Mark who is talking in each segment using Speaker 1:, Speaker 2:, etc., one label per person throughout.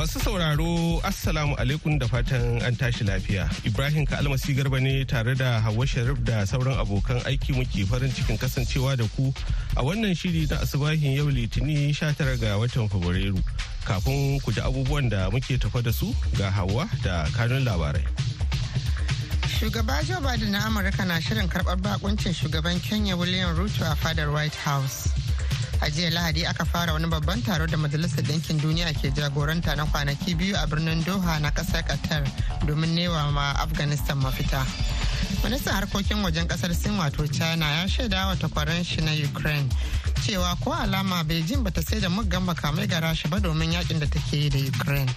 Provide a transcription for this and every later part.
Speaker 1: Masu sauraro Assalamu alaikum da fatan an tashi lafiya. Ibrahim Kalmasi Garba ne tare da Hauwa Sharif da sauran abokan aiki muke farin cikin kasancewa da ku a wannan shiri na asibahin yau litini 19 ga watan Fabrairu. Kafin ku ji abubuwan da muke tafa da su ga Hauwa da kanun labarai.
Speaker 2: Shugaba Joe Biden na Amurka na shirin karɓar bakuncin shugaban Kenya William Ruto a fadar White House. A jiya Lahadi aka fara wani babban taro da Majalisar Ɗinkin Duniya ke jagoranta na kwanaki biyu a birnin Doha na ƙasar Qatar domin newa ma Afghanistan mafita. Ministan harkokin wajen ƙasar Sin wato China ya shaida wa takwaran shi na Ukraine cewa ko alama Beijing bata sai da muggan makamai ga Rasha ba domin yaƙin da take yi da Ukraine.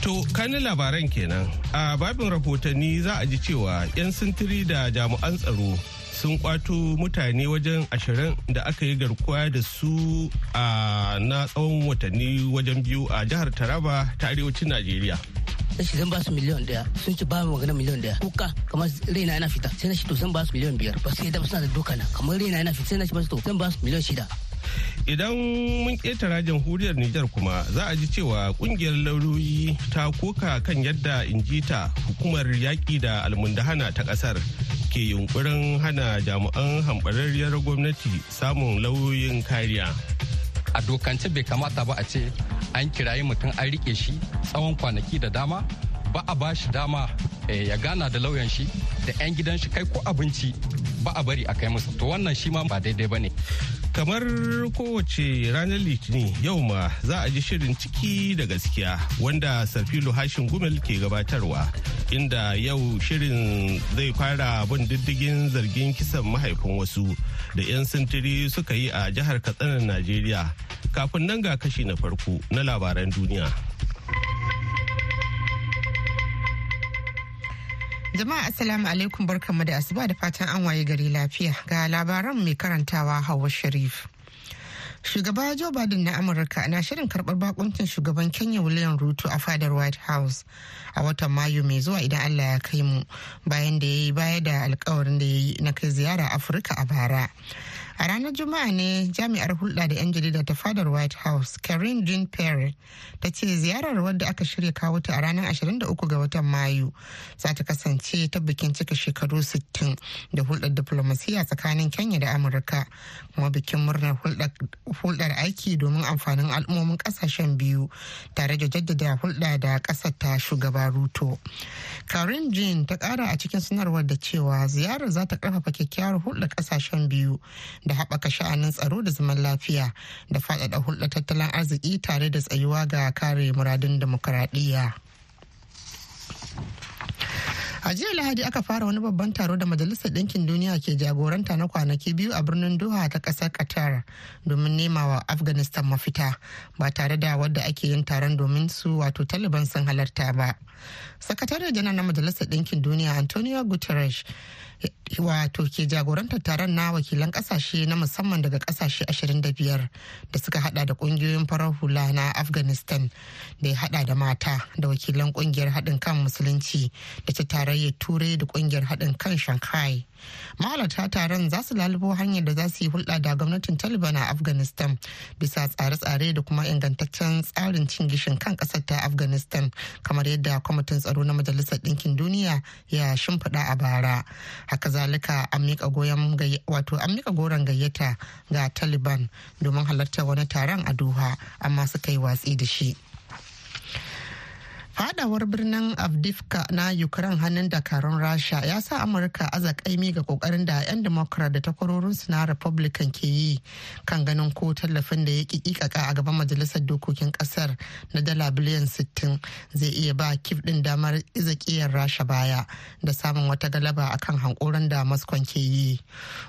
Speaker 1: To kanin labaran kenan a babin rahotanni za a ji cewa 'yan sintiri da jami'an tsaro sun kwato mutane wajen ashirin da aka yi garkuwa da su a na tsawon watanni wajen biyu a jihar Taraba ta arewacin Najeriya.
Speaker 3: shi zan ba su miliyan ɗaya sun ci ba mu magana miliyan ɗaya kuka kamar raina yana fita. Sai na shi to zan ba su miliyan biyar. Ba yadda ba suna da doka na. Kamar raina yana fita. Sai na shi ba su to zan ba su miliyan shida.
Speaker 1: Idan mun ƙetara jamhuriyar Nijar kuma za a ji cewa ƙungiyar lauyoyi ta koka kan yadda injita hukumar yaƙi da almundahana ta ƙasar. Ke yunkurin hana jami'an hambararriyar gwamnati samun lauyoyin kariya.
Speaker 4: A dokance bai kamata ba a ce an kirayi mutum an riƙe shi tsawon kwanaki da dama ba a ba shi dama eh, ya gana da lauyan shi da 'yan gidan shi kai ko abinci ba a bari a kai musu to wannan shi ma ba daidai ba ne.
Speaker 1: Kamar kowace ranar litinin yau ma za a ji shirin ciki da gaskiya wanda sarfilo hashin gumel ke gabatarwa inda yau shirin zai fara bin diddigin zargin kisan mahaifin wasu da 'yan sintiri suka yi a jihar katsinan najeriya. Kafin nan ga kashi na farko na labaran duniya.
Speaker 2: Jama'a Assalamu alaikum barkanmu da asuba da fatan an waye gari lafiya ga labaran mai karantawa Hauwa Sharif. Shugaba Joe Biden na Amurka na shirin karɓar bakuncin shugaban Kenya William Ruto a fadar White House a watan Mayu mai zuwa idan Allah ya kai mu bayan da ya yi baya da alkawarin da ya yi na kai ziyara Afirka a bara. A ranar Juma'a ne jami'ar hulɗa da 'yan jarida ta fadar White House, Karen Jean Pierre, ta ce ziyarar wadda aka shirya kawo ta a ranar 23 ga watan Mayu za ta kasance ta bikin cika shekaru 60 da hulɗar diplomasiya tsakanin Kenya da Amurka, kuma bikin murnar hulɗar aiki domin amfanin al'ummomin ƙasashen biyu tare da jaddada hulɗa da ƙasar ta shugaba Ruto. Karen Jean ta ƙara a cikin sanarwar da cewa ziyarar za ta ƙarfafa kyakkyawar hulɗar ƙasashen biyu da haɓaka sha'anin tsaro da zaman lafiya da faɗaɗa hulɗar tattalin arziki tare da tsayuwa ga kare muradun demokuraɗiyya. A jiya Lahadi aka fara wani babban taro da Majalisar Ɗinkin Duniya ke jagoranta na kwanaki biyu a birnin Doha ta ƙasar Qatar domin nema wa Afghanistan mafita ba tare da wadda ake yin taron domin su wato Taliban sun halarta ba. Sakatare janar na Majalisar Ɗinkin Duniya Antonio Guterres wato ke jagorantar taron na wakilan ƙasashe na musamman daga ƙasashe 25 da suka hada da ƙungiyoyin farar hula na afghanistan da ya hada da mata da wakilan ƙungiyar haɗin kan musulunci da ta tarayyar turai da ƙungiyar haɗin kan shanghai. Mahalarta taron za su lalubo hanyar da za su yi hulɗa da gwamnatin taliban a afghanistan bisa tsare-tsare da kuma ingantaccen tsarin cin gishin kan ƙasar ta afghanistan kamar yadda kwamitin tsaro na majalisar ɗinkin duniya ya shimfiɗa a bara. Haka zalika an mika goron gayyata ga taliban domin halartar wani taron a doha amma suka yi watsi da shi. Fadawar birnin avdivka na ukraine hannun dakarun rasha ya sa amurka aza kaimi ga ƙoƙarin da 'yan democrat da takwarorinsu na republican ke yi kan ganin ko tallafin da ya kikaka a gaban majalisar dokokin ƙasar na dala biliyan 60 zai iya ba kif din damar izakiyar rasha baya da samun wata galaba akan hankoran da moscow ke yi.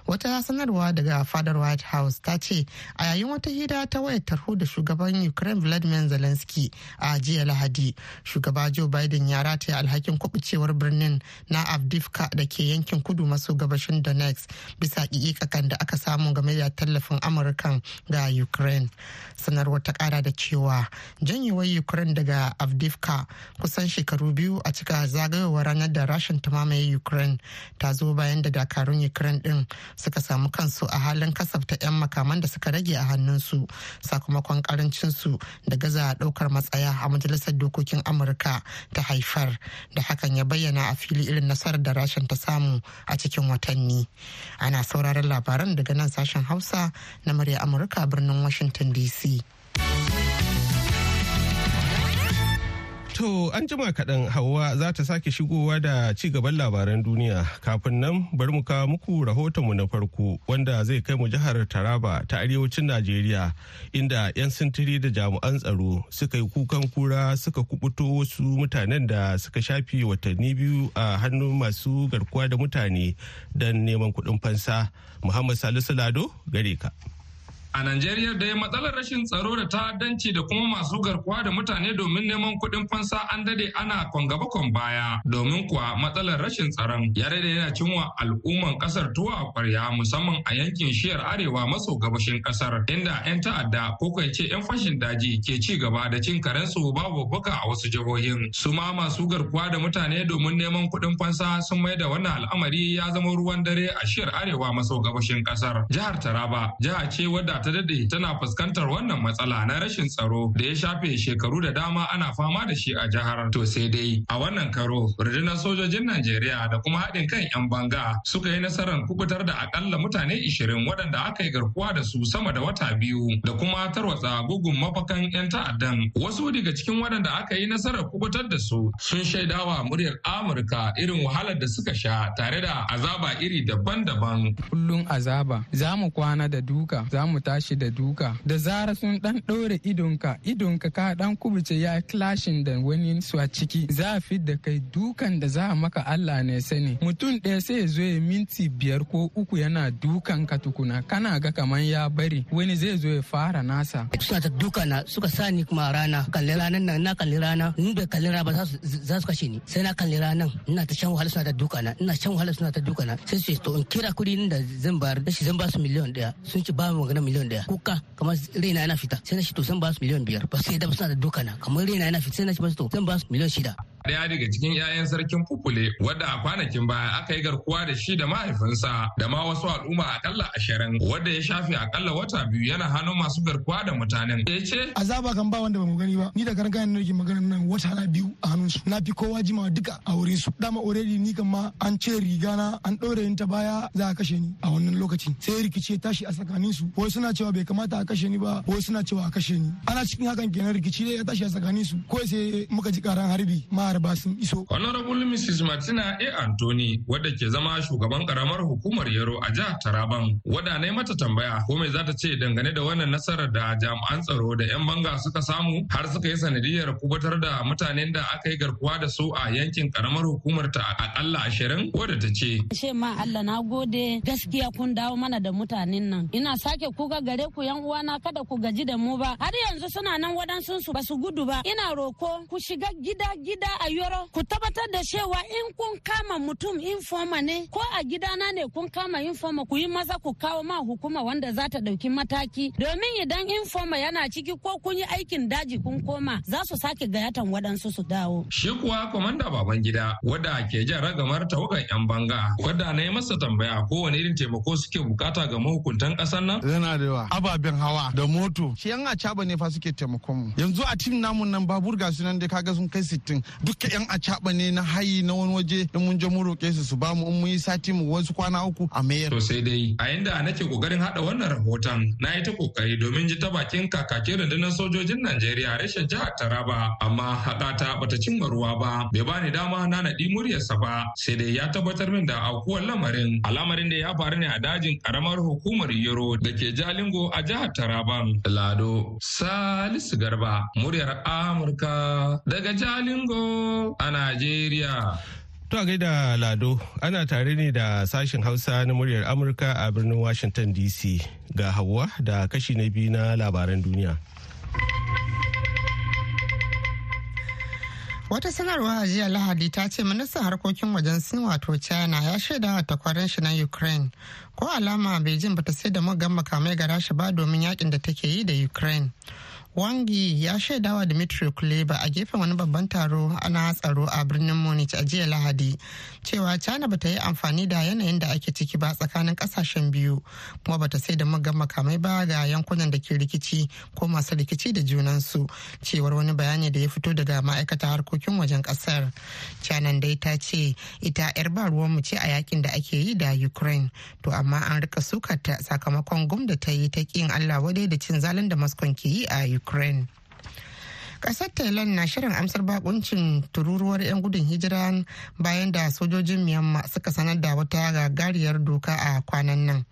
Speaker 2: Wata sanarwa daga fadar white house ta ce a yayin wata hira ta wayar tarho da shugaban ukraine vladimir zelensky a jiya lahadi shugaba joe biden ya rataya alhakin kubucewar birnin na avdivka da ke yankin kudu maso gabashin donetsk bisa ƙiƙakan da aka samu game da tallafin amurkan ga ukraine. Sanarwar ta kara da cewa janyewar ukraine daga avdivka kusan shekaru biyu a cika zagayowar ranar da rashin ta mamaye ukraine ta zo bayan da dakarun ukraine din suka samu kansu a halin kasafta 'yan makaman da suka rage a hannunsu sakamakon karancinsu da gaza ɗaukar matsaya a majalisar dokokin amurka. Ta haifar da hakan ya bayyana a fili irin nasarar da rashin ta samu a cikin watanni. Ana sauraron labaran daga nan sashen hausa na murya amurka birnin washington dc
Speaker 1: To an jima kaɗan Hauwa za ta sake shigowa da ci gaban labaran duniya kafin nan bari mu kawo muku rahotonmu na farko wanda zai kai mu jihar Taraba ta arewacin Najeriya inda 'yan sintiri da jami'an tsaro suka yi kukan kura suka kubuto wasu mutanen da suka shafi watanni biyu a hannun masu garkuwa da mutane don neman kuɗin fansa. Muhammad Salisu Lado gare ka.
Speaker 5: A Najeriya dai matsalar rashin tsaro da ta'addanci da kuma masu garkuwa da mutane domin neman kuɗin fansa an daɗe ana kwangaba kwan baya domin kuwa matsalar rashin tsaron ya daɗe yana cinwa al'umman ƙasar tuwa kwarya musamman a yankin shiyar arewa maso gabashin ƙasar inda 'yan ta'adda ko kai ce 'yan fashin daji ke ci gaba da cin karensu babu buka a wasu jihohin. Su ma masu garkuwa da mutane domin neman kuɗin fansa sun mai da wannan al'amari ya zama ruwan dare a shiyar arewa maso gabashin ƙasar. Jihar Taraba jiha ce wadda ta daɗe tana fuskantar wannan matsala na rashin tsaro da ya shafe shekaru da dama ana fama da shi a jihar. To sai dai a wannan karo rundunar sojojin Najeriya da kuma haɗin kan 'yan banga suka yi nasarar kuɓutar da akalla mutane 20 waɗanda aka yi garkuwa da su sama da wata biyu da kuma tarwatsa gugun mafakan 'yan ta'addan. Wasu daga cikin waɗanda aka yi nasarar kuɓutar da su sun shaidawa muryar Amurka irin wahalar da suka sha tare da azaba iri daban-daban.
Speaker 6: Kullum azaba za mu kwana da duka za mu tashi da duka. Da zara sun dan ɗaure idonka idonka ka dan kubuce ya clashin da wani su a ciki. Za a fi da kai dukan da za a maka Allah ne sani. Mutum ɗaya sai ya zo ya minti biyar ko uku yana dukan ka tukuna. Kana ga kaman ya bari wani zai zo ya fara nasa.
Speaker 3: Suna ta duka na suka sa ni kuma rana. Kalli ranan nan na kalli rana. In bai kalli rana ba za su kashe ni. Sai na kalli ranan ina ta shan wahala suna ta duka na. Ina shan wahala suna ta duka na. Sai su to in kira kuɗi da zan bayar da shi zan ba su miliyan ɗaya. Sun ci ba mu magana miliyan ɗaya. Kuka kamar raina yana fita sai na shi to zan ba su miliyan biyar. Ba sai da suna da duka na. Kamar raina yana fita sai na shi ba su to zan ba su miliyan shida.
Speaker 5: Daya daga cikin 'ya'yan sarkin Fufule wadda a kwanakin baya aka yi garkuwa da shi da mahaifinsa da ma wasu al'umma akalla ashirin wadda ya shafe akalla wata biyu yana hannun masu garkuwa da mutanen. Ya ce.
Speaker 7: Azaba kan ba wanda ba mu gani ba. Ni da karan kayan nake magana nan wata na biyu a hannunsu. Na fi kowa jimawa duka a wurin su. Dama already ni kan ma an ce riga na an ɗaure ta baya za a kashe ni a wannan lokaci sai rikici ya tashi a tsakanin su wai suna cewa bai kamata a kashe ni ba wai suna cewa a kashe ni. Ana cikin hakan kenan rikici ya tashi a tsakanin su ko sai muka ji karan harbi ma harba sun iso.
Speaker 5: Honorable Mrs. Martina A. Anthony wadda ke zama shugaban karamar hukumar Yaro a jihar Taraban wadda na mata tambaya ko me za ta ce dangane da wannan nasarar da jami'an tsaro da 'yan banga suka samu har suka yi sanadiyar kuɓutar da mutanen da aka yi garkuwa da su a yankin karamar hukumar ta akalla ashirin wadda ta ce.
Speaker 8: Ce ma Allah na gode gaskiya kun dawo mana da mutanen nan. Ina sake kuka gare ku yan uwana kada ku gaji da mu ba. Har yanzu suna nan waɗansu su ba su gudu ba. Ina roko ku shiga gida gida a yoro ku tabbatar da cewa in kun kama mutum informa ne ko a gidana ne kun kama informa ku yi maza ku kawo ma hukuma wanda za ta ɗauki mataki domin idan informa yana ciki ko kun yi aikin daji kun koma za su sake gayatan waɗansu su dawo.
Speaker 5: Shi kuwa kwamanda baban gida wadda ke jan ragamar tawagan 'yan banga wadda na yi masa tambaya ko wani irin taimako suke buƙata ga mahukuntan ƙasar nan.
Speaker 9: Yana da yawa ababen hawa da moto. Shi yan acaba ne fa suke taimakon mu. Yanzu a tim namun nan babur ga su nan dai kaga sun kai sittin. Duka yan acaba ne na hayi na wani waje. In mun je mun roƙe su su ba mu in mun yi sati mu wasu kwana uku a mayar.
Speaker 5: To sai dai a inda nake ƙoƙarin hada wannan rahoton na yi ta ƙoƙari domin ji ta bakin kakakin rundunar sojojin Najeriya rashin jihar Taraba. Amma haƙata bata cimma ruwa ba. Bai bani dama na naɗi muryarsa ba. Sai dai ya tabbatar min da aukuwar lamarin. Al'amarin da ya faru ne a dajin karamar hukumar Yero da ke Jalingo a jihar Taraban. Lado Salisu Garba muryar Amurka daga Jalingo a Najeriya.
Speaker 1: To a gaida Lado ana tare ne da sashen Hausa na muryar Amurka a birnin Washington DC ga Hauwa da kashi na biyu na labaran duniya.
Speaker 2: Wata sanarwa a jiya Lahadi ta ce ministan harkokin wajen Sin wato China ya shaida wa takwarar shi na Ukraine. Ko alama Beijing bata sai da mugan makamai ga Rasha ba domin yaƙin da take yi da Ukraine. Wangi ya shaidawa Dimitri Kuleba a gefen wani babban taro ana tsaro a birnin Munich a jiya Lahadi cewa China bata yi amfani da yanayin da ake ciki ba tsakanin ƙasashen biyu kuma bata sai da magan makamai ba ga yankunan da ke rikici ko masu rikici da junansu cewar wani bayani da ya fito daga ma'aikata harkokin wajen ƙasar. China dai ta ce ita 'yar ba ruwanmu ce a yaƙin da ake yi da Ukraine to amma an riƙa sukarta sakamakon gum da ta yi ta kin Allah wadai da cin zalin da Moscow ke yi a Ukraine. Kasar Thailand na shirin amsar bakuncin tururuwar 'yan gudun hijira bayan da sojojin Myanmar suka sanar da wata gagariyar doka a kwanan nan.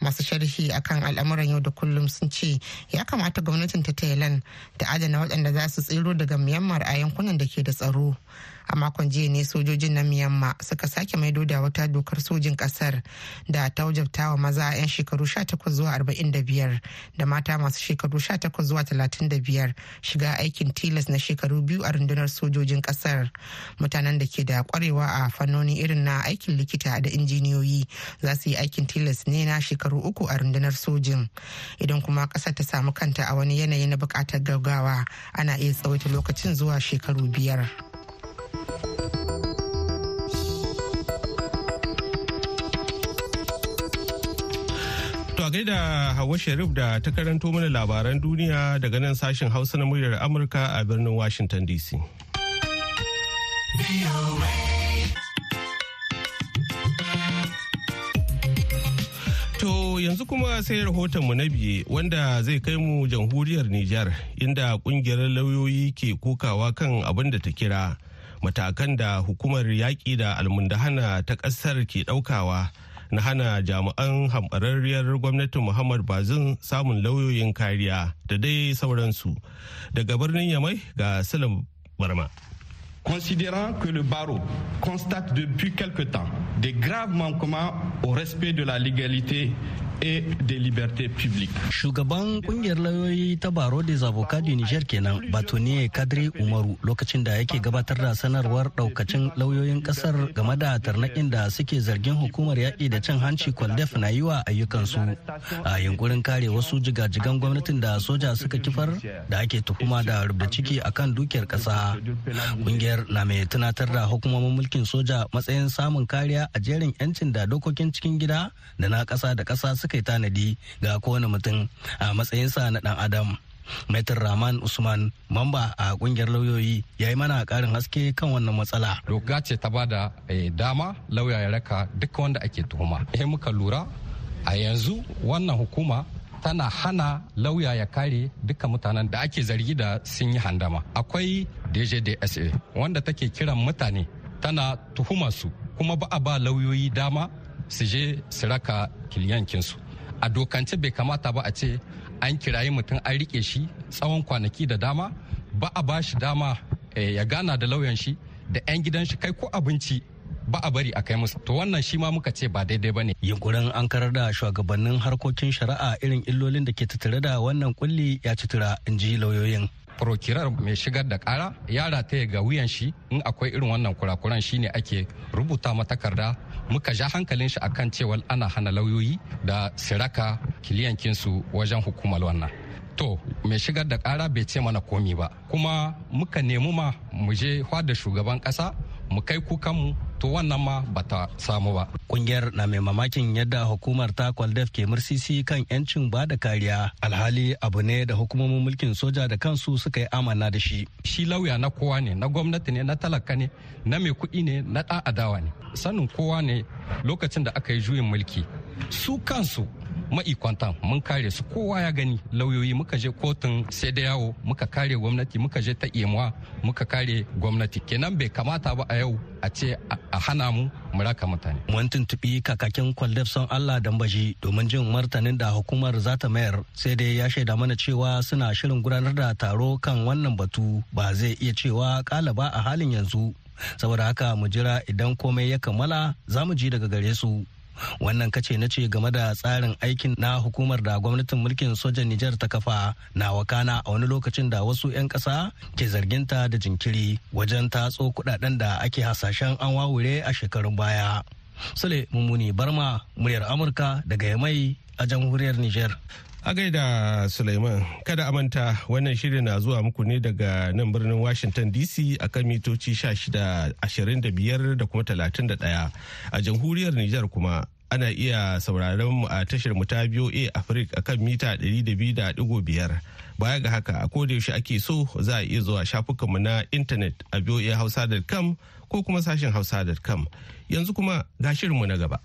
Speaker 2: Masu sharhi akan al'amuran yau da kullum sun ce ya kamata gwamnatin ta Thailand ta adana waɗanda za su tsiro daga Myanmar a yankunan da ke da tsaro. A makon jiya ne sojojin na miyamma suka sake maido da wata dokar sojin ƙasar da ta wajabta wa maza 'yan shekaru 18 zuwa 45 da mata masu shekaru 18 zuwa 35 shiga aikin tilas na shekaru biyu a rundunar sojojin ƙasar mutanen da ke da kwarewa a fannoni irin na aikin likita da injiniyoyi za su yi aikin tilas ne na shekaru uku a rundunar sojin idan kuma ƙasar ta samu kanta a wani yanayi na buƙatar gaggawa ana iya tsawaita lokacin zuwa shekaru biyar.
Speaker 1: A gaida Hawa Sharif da ta karanto mana labaran duniya daga nan sashen Hausa na muryar Amurka a birnin Washington DC. To yanzu kuma sai rahotonmu na biye wanda zai kai mu jamhuriyar Nijar inda ƙungiyar lauyoyi ke kokawa kan abin da ta kira matakan da hukumar yaƙi da almundahana ta ƙasar ke ɗaukawa na hana jami'an hamɓararriyar gwamnatin muhammad bazin samun lauyoyin kariya da dai sauransu. Daga birnin yamai ga salim barma.
Speaker 10: Considérant que le barreau constate depuis quelque temps des graves manquements au respect de la légalité et des libertés publiques.
Speaker 11: Shugaban ƙungiyar lauyoyi ta Baro des Avocats du Niger kenan Batoniye Kadri Umaru lokacin da yake gabatar da sanarwar daukacin lauyoyin ƙasar game da tarnakin da suke zargin hukumar yaƙi da cin hanci kwaldef na yi wa ayyukansu a yunkurin kare wasu jigajigan gwamnatin da soja suka kifar da ake tuhuma da rubda ciki akan dukiyar ƙasa. Kungiyar na mai tunatar da hukumomin mulkin soja matsayin samun kariya a jerin 'yancin da dokokin cikin gida da na ƙasa da ƙasa suka yi tanadi ga kowane mutum a matsayinsa na dan adam Maitar Rahman Usman mamba a ƙungiyar lauyoyi ya yi mana karin haske kan wannan matsala.
Speaker 4: Doka ce ta ba da dama lauya ya raka duk wanda ake tuhuma. Eh muka lura a yanzu wannan hukuma tana hana lauya ya kare duka mutanen da ake zargi da sun yi handama. Akwai DJDSA wanda take kiran mutane tana tuhuma su kuma ba a ba lauyoyi dama su je su raka kiliyankinsu a dokance bai kamata ba a ce an kirayi mutum an riƙe shi tsawon kwanaki da dama ba a ba shi dama ya gana da lauyan shi da 'yan gidan shi kai ko abinci ba a bari a kai musu. To wannan shi ma muka ce ba daidai ba ne.
Speaker 11: Yunkurin an karar da shugabannin harkokin shari'a irin illolin da ke tattare da wannan kulli ya ci tura in ji lauyoyin.
Speaker 4: Prokirar mai shigar da kara ya rataya ga wuyan shi in akwai irin wannan kurakuran shine ake rubuta ma takarda muka ja hankalin shi akan cewa ana hana lauyoyi da siraka kiliyankinsu wajen hukumar wannan. To mai shigar da kara bai ce mana komi ba. Kuma muka nemi ma mu je da shugaban kasa mu kai kukanmu to wannan ma bata samu ba.
Speaker 11: Kungiyar na mai mamakin yadda hukumar ta Kwaldef ke mursisi kan 'yancin ba da kariya alhali abu ne da hukumomin mulkin soja da kansu suka yi amana da shi.
Speaker 4: Shi lauya na kowa ne, na gwamnati ne, na talaka ne, na mai kuɗi ne, na ɗan adawa ne. Sanin kowa ne lokacin da aka yi juyin mulki. Su kansu ma'ikwantan mun kare su kowa ya gani lauyoyi muka je kotun sai da yawo muka kare gwamnati muka je ta imuwa muka kare gwamnati kenan bai kamata ba a yau a ce a hana mu mu raka mutane.
Speaker 11: Mun tuntuɓi kakakin kwaldef son Allah dambaji domin jin martanin da hukumar za ta mayar sai dai ya shaida mana cewa suna shirin gudanar da taro kan wannan batu ba zai iya cewa kalaba a halin yanzu. Saboda haka mu jira idan komai ya kammala za mu ji daga gare su. Wannan kace na ce game da tsarin aikin na hukumar da gwamnatin mulkin sojan Nijar ta kafa na wakana a wani lokacin da wasu 'yan ƙasa ke zarginta da jinkiri wajen tatso kuɗaɗen da ake hasashen an wawure a shekarun baya. Sule Mummuni Barma, muryar Amurka daga Yamai a jamhuriyar Nijar.
Speaker 1: A gaida Suleiman, kada a manta wannan shirin na zuwa muku ne daga nan birnin Washington DC a kan mitoci 1625 da kuma 31 a jamhuriyar Nijar kuma ana iya sauraron mu a tashar mu ta BOA Africa a kan mita 200.5 baya ga haka a yaushe ake so za a iya zuwa shafukanmu na intanet a boahausa.com ko kuma sashen hausa.com yanzu kuma ga shirinmu na gaba.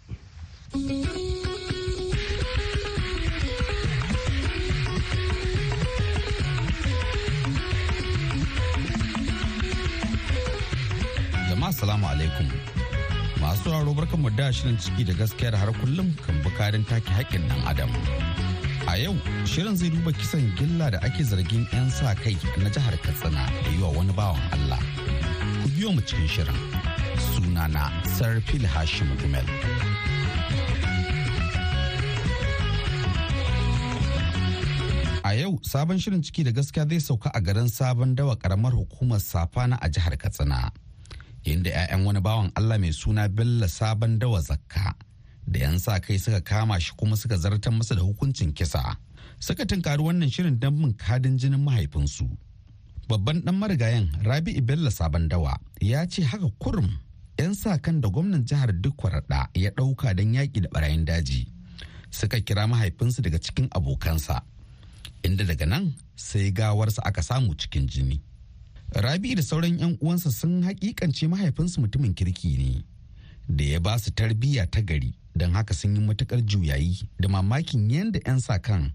Speaker 12: Jama'a salamu alaikum. Masu sauraro barkan mu da shirin ciki da gaskiyar har kullum kan bukarin take haƙƙin dan adam. A yau shirin zai duba kisan gilla da ake zargin 'yan sa kai na jihar katsina da yi wa wani bawan allah. Ku biyo mu cikin shirin. Sunana sarfil hashim gumel. A yau sabon shirin ciki da gaskiya zai sauka a garin sabon dawa karamar hukumar safana a jihar katsina. Inda 'ya'yan wani bawan Allah mai suna Bello sabon dawa zakka da 'yan sa kai suka kama shi kuma suka zartar masa da hukuncin kisa. Suka tunkari wannan shirin don bin kadin jinin mahaifinsu. Babban dan marigayen Rabi'u Bello sabon dawa ya ce haka kurum 'yan sa kan da gwamnan jihar duk Dukkwarada ya ɗauka don yaƙi da barayin daji. Suka kira mahaifinsu daga cikin abokansa. Inda daga nan sai gawarsa aka samu cikin jini. Rabi da sauran 'yan uwansa sun hakikance mahaifinsu mutumin kirki ne da ya ba su tarbiyya ta gari don haka sun yi matuƙar juyayi da mamakin yadda 'yan sa kan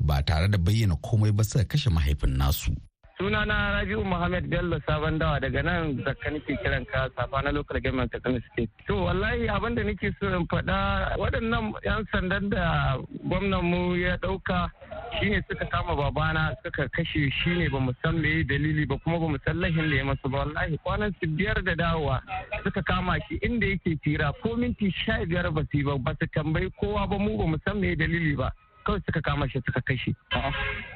Speaker 12: ba tare da bayyana komai ba suka kashe mahaifin nasu.
Speaker 13: Sunana rabi'u muhammad bello sabon dawa daga nan zakka nake kiran ka safa na local government katsina state. To wallahi abin da nake so in faɗa waɗannan yan sandan da gwamnan mu ya ɗauka shine suka kama babana suka kashe shine ba san me dalili ba kuma ba san lahin da ya masu ba. Wallahi kwanan su biyar da dawowa suka kama shi inda yake tira ko minti sha biyar ba su ba ba su tambayi kowa ba mu ba mu san me dalili ba. Kawai suka kama shi suka kashe.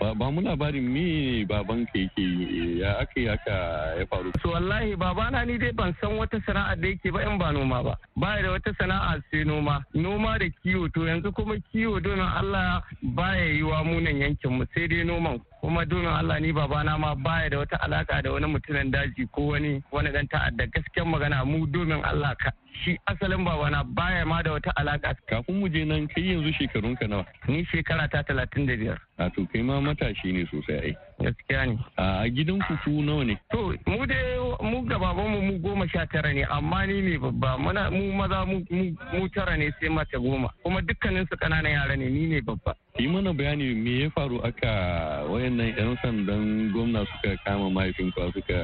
Speaker 14: Ba mu labarin me baban ka yake ya aka yi haka ya faru.
Speaker 13: So wallahi babana ni dai ban san wata sana'a da yake ba in ba noma ba. Ba da wata sana'a sai noma. Noma da kiwo to yanzu kuma kiwo domin Allah baya yi wa munan yankin mu sai dai noman. Kuma domin Allah ni babana ma baya da wata alaka da wani mutumin daji ko wani wani dan ta'adda gaskiyar magana mu domin Allah ka shi asalin babana baya ma da wata alaka.
Speaker 14: Kafin mu je nan kai yanzu shekarun ka nawa?
Speaker 13: Ni shekara ta talatin da biyar.
Speaker 14: A to kai ma matashi ne sosai ai.
Speaker 13: Gaskiya ne.
Speaker 14: A gidan ku ku nawa ne?
Speaker 13: To mu dai mu ga babanmu mu goma sha tara ne amma ni ne babba muna mu maza mu tara ne sai mace goma kuma dukkanin su ƙananan yara ne ni ne babba.
Speaker 14: Yi mana bayani me ya faru aka wayannan yan sandan gwamna suka kama mahaifinka suka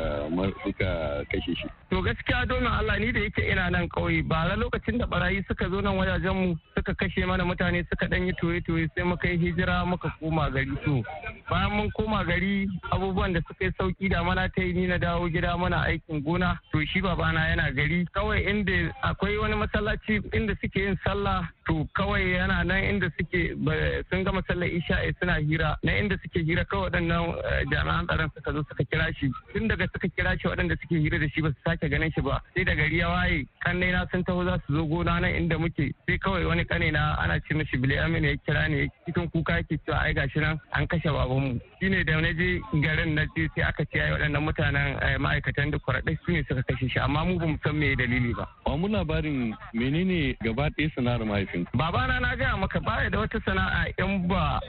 Speaker 14: suka kashe shi?
Speaker 13: To gaskiya domin Allah ni da yake ina nan kauye ba ra lokacin da barayi suka zo nan wajajen mu suka kashe mana mutane suka dan yi toye toye sai muka yi hijira muka koma gari. To bayan mun koma gari abubuwan da suka yi sauƙi da mana ta yi ni na dawo gida mana aikin gona. To shi babana yana gari kawai inda akwai wani masallaci inda suke yin sallah to kawai yana nan inda suke sun gama sallar isha'i suna hira. Na inda suke hira kawai waɗannan eh, jami'an tsaron suka zo suka kira shi. Tun daga suka kira shi waɗanda suke hira da shi ba su sake ganin shi ba. Sai da gari ya waye kannai na sun taho za su zo gona nan inda muke. Sai kawai wani kane na ana ce mishi bile amina ya kira ne cikin kuka yake cewa ai gashi nan an kashe babanmu. Shine da na je garin na je sai aka ce ai waɗannan mutanen eh, ma'aikatan da kwaraɗai su ne suka kashe shi. Amma mu ba mu san me dalili ba.
Speaker 14: Mu labarin menene gaba ɗaya sana'ar mahaifin.
Speaker 13: Babana na gaya maka baya da wata sana'a in ba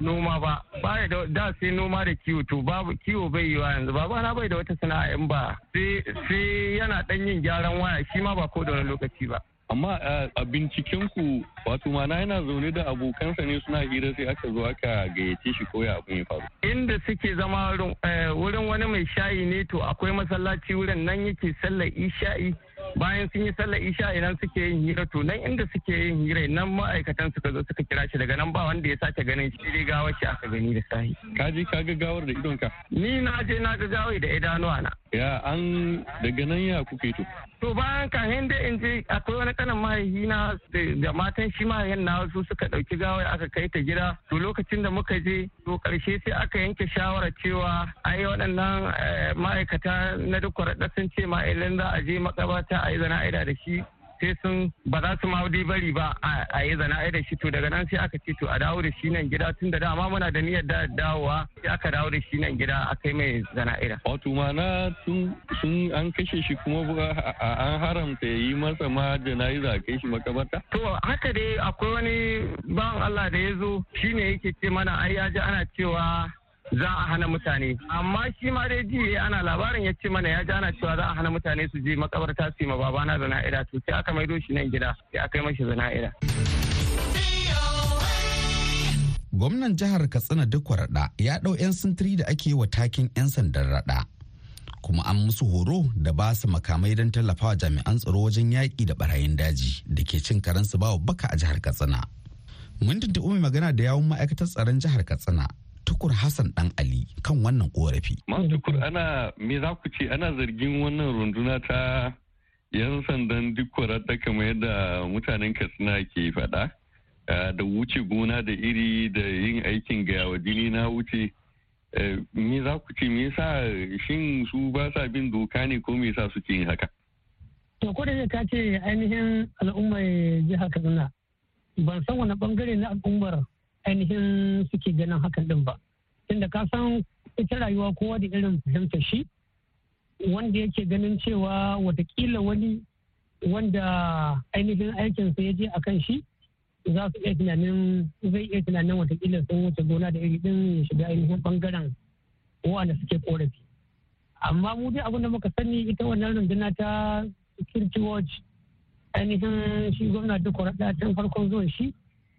Speaker 13: noma ba. Baya da da sai noma da kiwo to babu kiwo bai yi wa yanzu. Baba na bai da wata sana'a in ba. Sai yana dan yin gyaran waya shi ma ba ko da wani lokaci ba.
Speaker 14: Amma a binciken ku wato mana yana zaune da abokansa ne suna hira sai aka zo aka gayyace shi koya abin ya faru?
Speaker 13: Inda suke zama wurin eh, wani mai shayi ne to akwai masallaci wurin nan yake sallar isha'i. Bayan sun yi sallar isha idan suke yin hira to nan inda suke yin hira nan ma'aikatan suka zo suka kira shi. Daga nan ba wanda ya sace ganin shi dai gawar shi aka gani da sahi.
Speaker 14: Ka je ka ga gawar da idonka?
Speaker 13: Ni na je na ga gawar da idanuwa na
Speaker 14: ya an daga nan ya kuke to?
Speaker 13: To bayan kahin da in je akwai wani kanan mahaifi na da matan shi mahaifin na wasu suka ɗauki gawar aka kai ta gida. To lokacin da muka je to ƙarshe sai aka yanke shawarar cewa ai waɗannan ma'aikata na duk sun ce ma idan za a je makabata a yi zana'ida da shi sai sun ba za su ma bari ba a yi zana da shi to daga nan sai aka ce to a dawo da shi nan gida tun da dama muna da niyyar da dawowa sai aka dawo da shi nan gida aka yi mai zana'ida.
Speaker 14: Wato mana sun an kashe shi kuma an haramta yi masa ma jana'iza a kai shi makabarta?
Speaker 13: To haka dai akwai wani bawan Allah da ya zo shine yake ce mana ai ya ji ana cewa za a hana mutane. Amma shi ma dai ji ana labarin ya ce mana ya ji ana cewa za a hana mutane su je makabarta su yi ma babana zana'ida. To sai aka maido shi nan gida sai aka yi mashi zana'ida.
Speaker 12: gwamnan jihar katsina duk raɗa ya ɗau 'yan sintiri da ake wa takin 'yan sandan raɗa. Kuma an musu horo da ba su makamai don tallafawa jami'an tsaro wajen yaƙi da barayin daji da ke cin karensu bawa baka a jihar katsina. Mun tuntuɓi mai magana da yawun ma'aikatar tsaron jihar katsina tukur hassan dan ali kan wannan korafi.
Speaker 14: Tukur ana me za ku ce? Ana zargin wannan runduna ta yan sandan duk da kamar yadda mutanen katsina ke faɗa da wuce gona da iri da yin aikin ga jini na wuce. Me za ku ce? Me yasa shin su ba sa bin doka ne ko me yasa suke yin haka?
Speaker 15: To ko da ka ce ainihin al'ummar jihar katsina ban san wani ɓangare na al'ummar ainihin suke ganin hakan din ba. Tunda ka san ita rayuwa kowa da irin fahimtar shi wanda yake ganin cewa wataƙila wani wanda ainihin aikinsa ya je a kan shi za su iya tunanin zai iya tunanin wataƙila sun wuce gona da iri din ya shiga ainihin ɓangaren wanda suke korafi amma mu dai abin da muka sani ita wannan runduna ta security watch ainihin shi gwamna duk tun farkon zuwan shi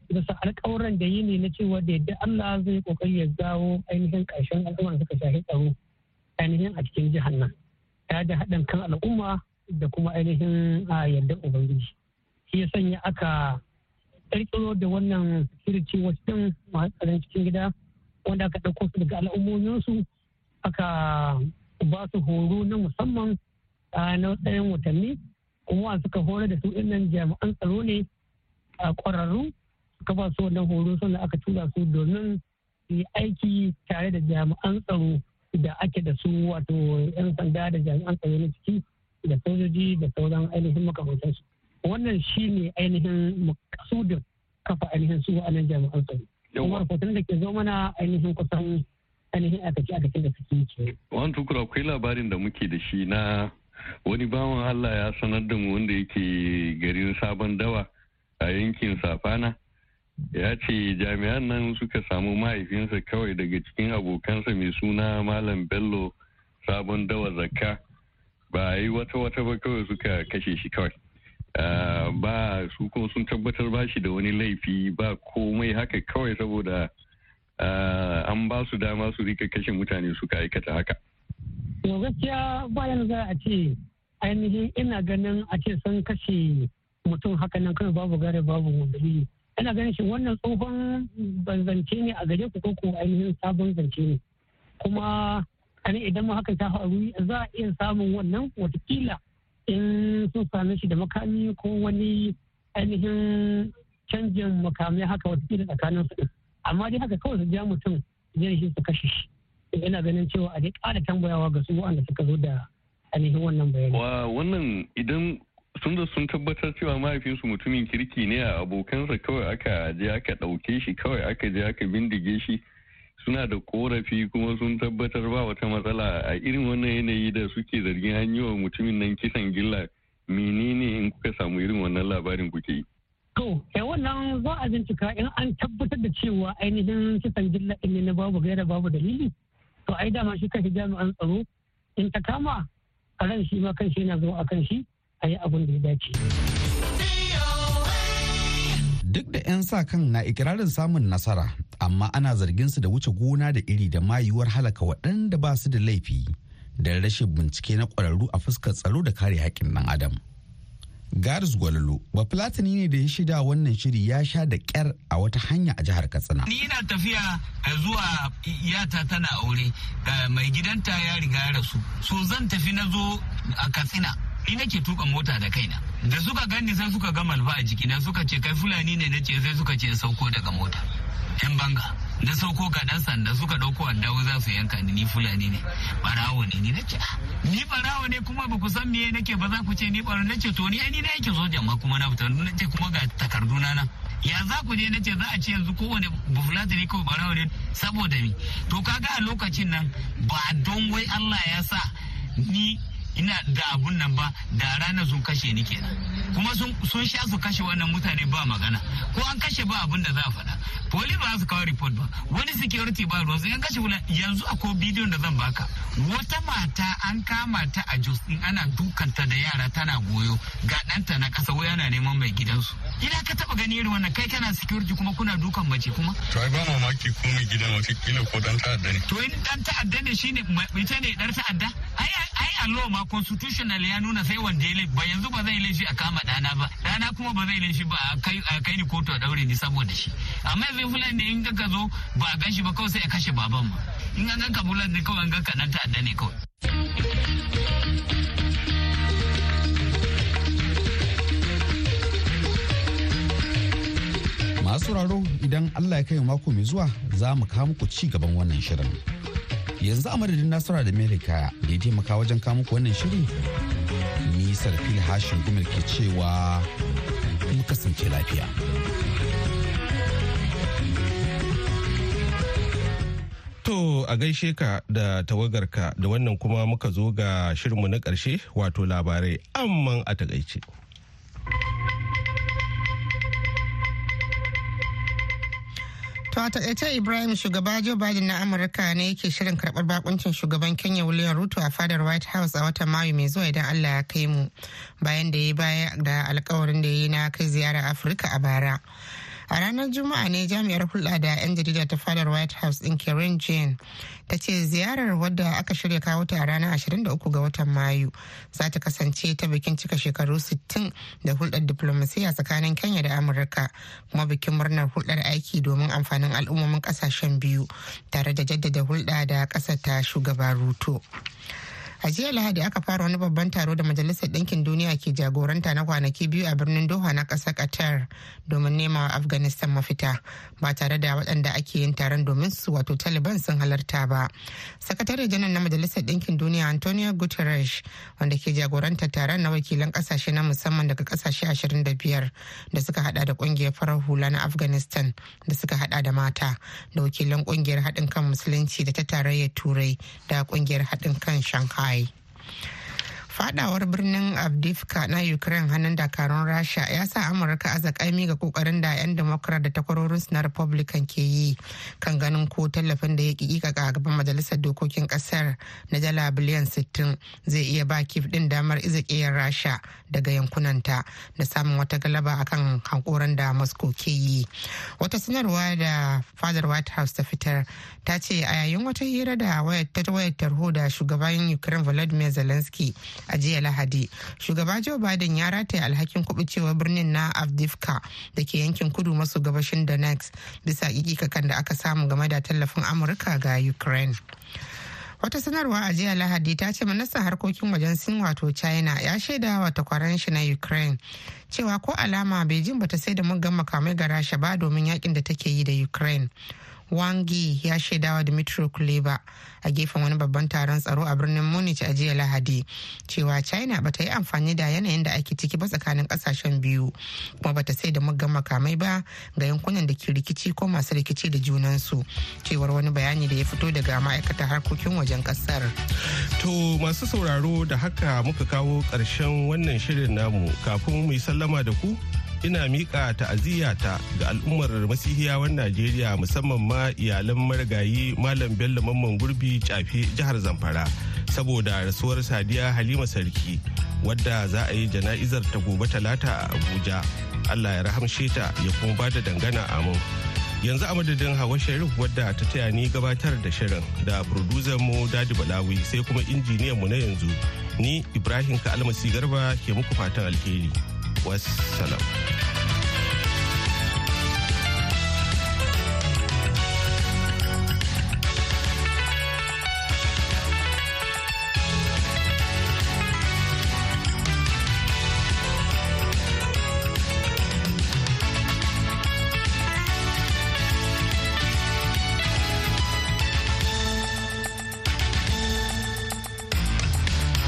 Speaker 15: bisa alƙawuran da yi ne na cewa da yadda Allah zai ƙoƙari ya zawo ainihin ƙarshen al'umma suka shafi tsaro ainihin a cikin jihar nan. Ya da haɗin kan al'umma da kuma ainihin a yadda ubangiji. Shi ya sanya aka ƙirƙiro da wannan security watch masu tsaron cikin gida wanda aka ɗauko su daga al'ummominsu aka ba su horo na musamman na tsayin watanni kuma suka horar da su innan jami'an tsaro ne a ƙwararru suka ba su wannan horo sannan aka tura su domin su yi aiki tare da jami'an tsaro da ake da su wato 'yan sanda da jami'an tsaro na ciki da sojoji da sauran ainihin makamantansu wannan shi ne ainihin makasudin kafa ainihin su wa'annan jami'an tsaro. Kuma rahoton da ke zo mana ainihin kusan ainihin aikace aikacin da suke yi
Speaker 14: wani tukura akwai labarin da muke da shi na wani bawan allah ya sanar da mu wanda yake garin sabon dawa a yankin safana. Ya ce jami'an nan suka samu mahaifinsa kawai daga cikin abokansa mai suna malam bello sabon dawa zakka. Ba a yi wata wata ba kawai suka kashe shi kawai. Ba su kuma sun tabbatar ba shi da wani laifi ba komai haka kawai saboda an ba su dama su riƙa kashe mutane suka aikata haka.
Speaker 15: To gaskiya bayan za a ce ainihin ina ganin a ce sun kashe mutum haka nan kawai babu gare babu dalili. Ina ganin shi wannan tsohon zance ne a gare ku ko ainihin sabon zance ne? Kuma ani idan ma haka ta faru za a iya samun wannan wataƙila in sun same shi da makami ko wani ainihin canjin makamai haka wataƙila tsakanin su amma dai haka kawai su ja mutum zai shi su kashe shi. Ina ganin cewa a dai ƙara tambayawa ga su wanda suka zo da ainihin wannan bayani.
Speaker 14: wannan idan sun da sun tabbatar cewa mahaifinsu mutumin kirki ne a abokansa kawai aka je aka ɗauke shi kawai aka je aka bindige shi. Suna da korafi kuma sun tabbatar ba wata matsala. A irin wannan yanayi da suke zargin an yi wa mutumin nan kisan gilla menene in kuka samu irin wannan labarin kuke yi?
Speaker 15: To eh wannan za a bincika in an tabbatar da cewa ainihin kisan gilla ɗin ne na babu gaira babu dalili. To ai dama shi kan jami'an tsaro in ta kama a ran shi ma kan shi yana zo a kan shi. A yi abin da ya dace.
Speaker 12: Duk da 'yan sa kan na ikirarin samun nasara, amma ana zargin su da wuce gona da iri da mayuwar halaka waɗanda ba su da laifi da rashin bincike na ƙwararru a fuskar tsaro da kare haƙƙin ɗan adam. Garis Gwalolo ba Fulatani ne da ya shida wannan shiri ya sha da kyar a wata hanya a jihar Katsina.
Speaker 16: Ni ina tafiya zuwa iyata tana aure mai gidanta ya riga ya rasu. So zan tafi na zo a Katsina. Ni nake tuka mota da kaina. Da suka gani sai suka ga malfa a jikina suka ce kai Fulani ne na ce sai suka ce sauko daga mota. 'Yan banga. na sauko ga dan sanda suka ɗauko addawo za su yanka ni ni fulani ne. Barawo ne ni nace ni barawo ne kuma ba ku san me nake ba za ku ce ni barawo nace to ni ai ni na yake sojan ma kuma na fita. Nace kuma ga takarduna na ya za ku je? Nace za a ce yanzu kowane bufulata ne kawai barawo ne saboda mi to kaga a lokacin nan ba don wai Allah ya sa ni ina da abun nan ba da ranar sun kashe ni kenan. Kuma sun sha su kashe wannan mutane ba magana. Ko an kashe ba abun da za a faɗa. Poli ba su kawo report ba. Wani security ba ruwa sai an kashe wula yanzu akwai bidiyon da zan baka. Wata mata an kama ta a jos din ana dukanta da yara tana goyo. Ga ɗanta na ƙasa wai ana neman mai gidansu. Ina ka taba gani irin wannan? Kai kana security kuma kuna dukan mace kuma?
Speaker 17: To ai ba mamaki ko mai gidan wata kila ko dan ta'adda ne.
Speaker 16: To in dan ta'adda ne shine ita ne dar ta'adda? Ai ai allo ma constitutional ya nuna sai wanda ya ba yanzu ba zai laifi a kama dana ba. Dana kuma ba zai laifi ba a kai ni kotu a daure ni saboda shi. Amma yanzu fulan ne in ka zo ba a gan shi ba kawai sai ya kashe baban ma in an ganka fulan ne kawai an ganka nan ta'adda ne kawai.
Speaker 12: Masu sauraro idan Allah ya kai mako mai zuwa za mu kawo muku ci gaban wannan shirin. yanzu a madadin nasara da amerika da ya taimaka wajen muku wannan shirin nisar fil hashin gumel ke cewa mu kasance lafiya.
Speaker 1: To a gaishe ka da tawagarka da wannan kuma muka zo ga shirinmu na ƙarshe wato labarai amman a taƙaice.
Speaker 2: To a taƙaice Ibrahim shugaba Joe Biden na Amurka ne yake shirin karɓar bakuncin shugaban Kenya William Ruto a fadar White House a watan Mayu mai zuwa idan Allah ya kai mu bayan da ya baya da alkawarin da ya yi na kai ziyara Afirka a bara. A ranar juma'a ne jami'ar hulɗa da 'yan jarida ta fadar white house ɗin karen jane ta ce ziyarar wadda aka shirya kawo ta a ranar 23 ga watan mayu za ta kasance ta bikin cika shekaru 60 da hulɗar diplomasiya tsakanin kenya da amurka kuma bikin murnar hulɗar aiki domin amfanin al'ummomin ƙasashen biyu tare da jaddada hulɗa da ƙasar ta shugaba ruto. A jiya lahadi aka fara wani babban taro da majalisar ɗinkin duniya ke jagoranta na kwanaki biyu a birnin doha na ƙasar qatar domin nema wa afghanistan mafita ba tare da waɗanda ake yin taron domin su wato taliban sun halarta ba. Sakatare janar na majalisar ɗinkin duniya antonio guterres wanda ke jagoranta taron na wakilan ƙasashe na musamman daga ƙasashe 25 da suka hada da ƙungiyar farar hula na afghanistan da suka hada da mata da wakilan ƙungiyar haɗin kan musulunci da ta tarayyar turai da ƙungiyar haɗin kan shanghai. kwaye fadawar birnin abdifka na ukraine hannun dakarun rasha ya sa amurka azakami ga ƙoƙarin da 'yan democrat da takwarorin na republican ke yi kan ganin ko tallafin da ya kika a gaban majalisar dokokin ƙasar na dala biliyan 60 zai iya ba kif din damar izakiyar rasha daga yankunanta da samun wata galaba akan hankoran da moscow ke yi. Wata sanarwa da fadar white house ta fitar ta ce a yayin wata hira da wayar tarho da shugaban ukraine volodymyr zelensky a jiya lahadi. Shugaba joe biden ya rataya alhakin kubucewa birnin na avdivka da ke yankin kudu maso gabashin donetsk bisa kan da aka samu game da tallafin amurka ga ukraine. Wata sanarwa a jiya lahadi ta ce ministan harkokin wajen sin wato china ya shaida wa takwaran shi na ukraine cewa ko alama beijing bata sai da muggan makamai ga rasha ba domin yaƙin da take yi da ukraine. Wangi ya shaidawa dimitri kuleba a gefen wani babban taron tsaro a birnin munich a jiya lahadi cewa china bata yi amfani da yanayin da ake ciki ba tsakanin ƙasashen biyu kuma bata sai da muggan makamai ba ga yankunan da ke rikici ko masu rikici da junansu cewar wani bayani da ya fito daga ma'aikatar harkokin wajen ƙasar
Speaker 1: to masu sauraro da haka muka kawo ƙarshen wannan shirin namu. Kafin mu yi sallama da ku ina miƙa ta'aziyyata ga al'ummar masihiyawan najeriya musamman ma iyalan marigayi malam bello mamman gurbi cafe jihar zamfara. Saboda rasuwar sadiya halima sarki wadda za a yi jana'izar ta gobe talata a abuja. Allah ya rahamshe ta ya kuma ba da dangana amin. Yanzu a madadin hawa sharif wadda ta taya ni gabatar da shirin da producer mu daɗi balawi sai kuma injiniyan mu na yanzu ni ibrahim ka almasi garba ke muku fatan alheri. Wassalam.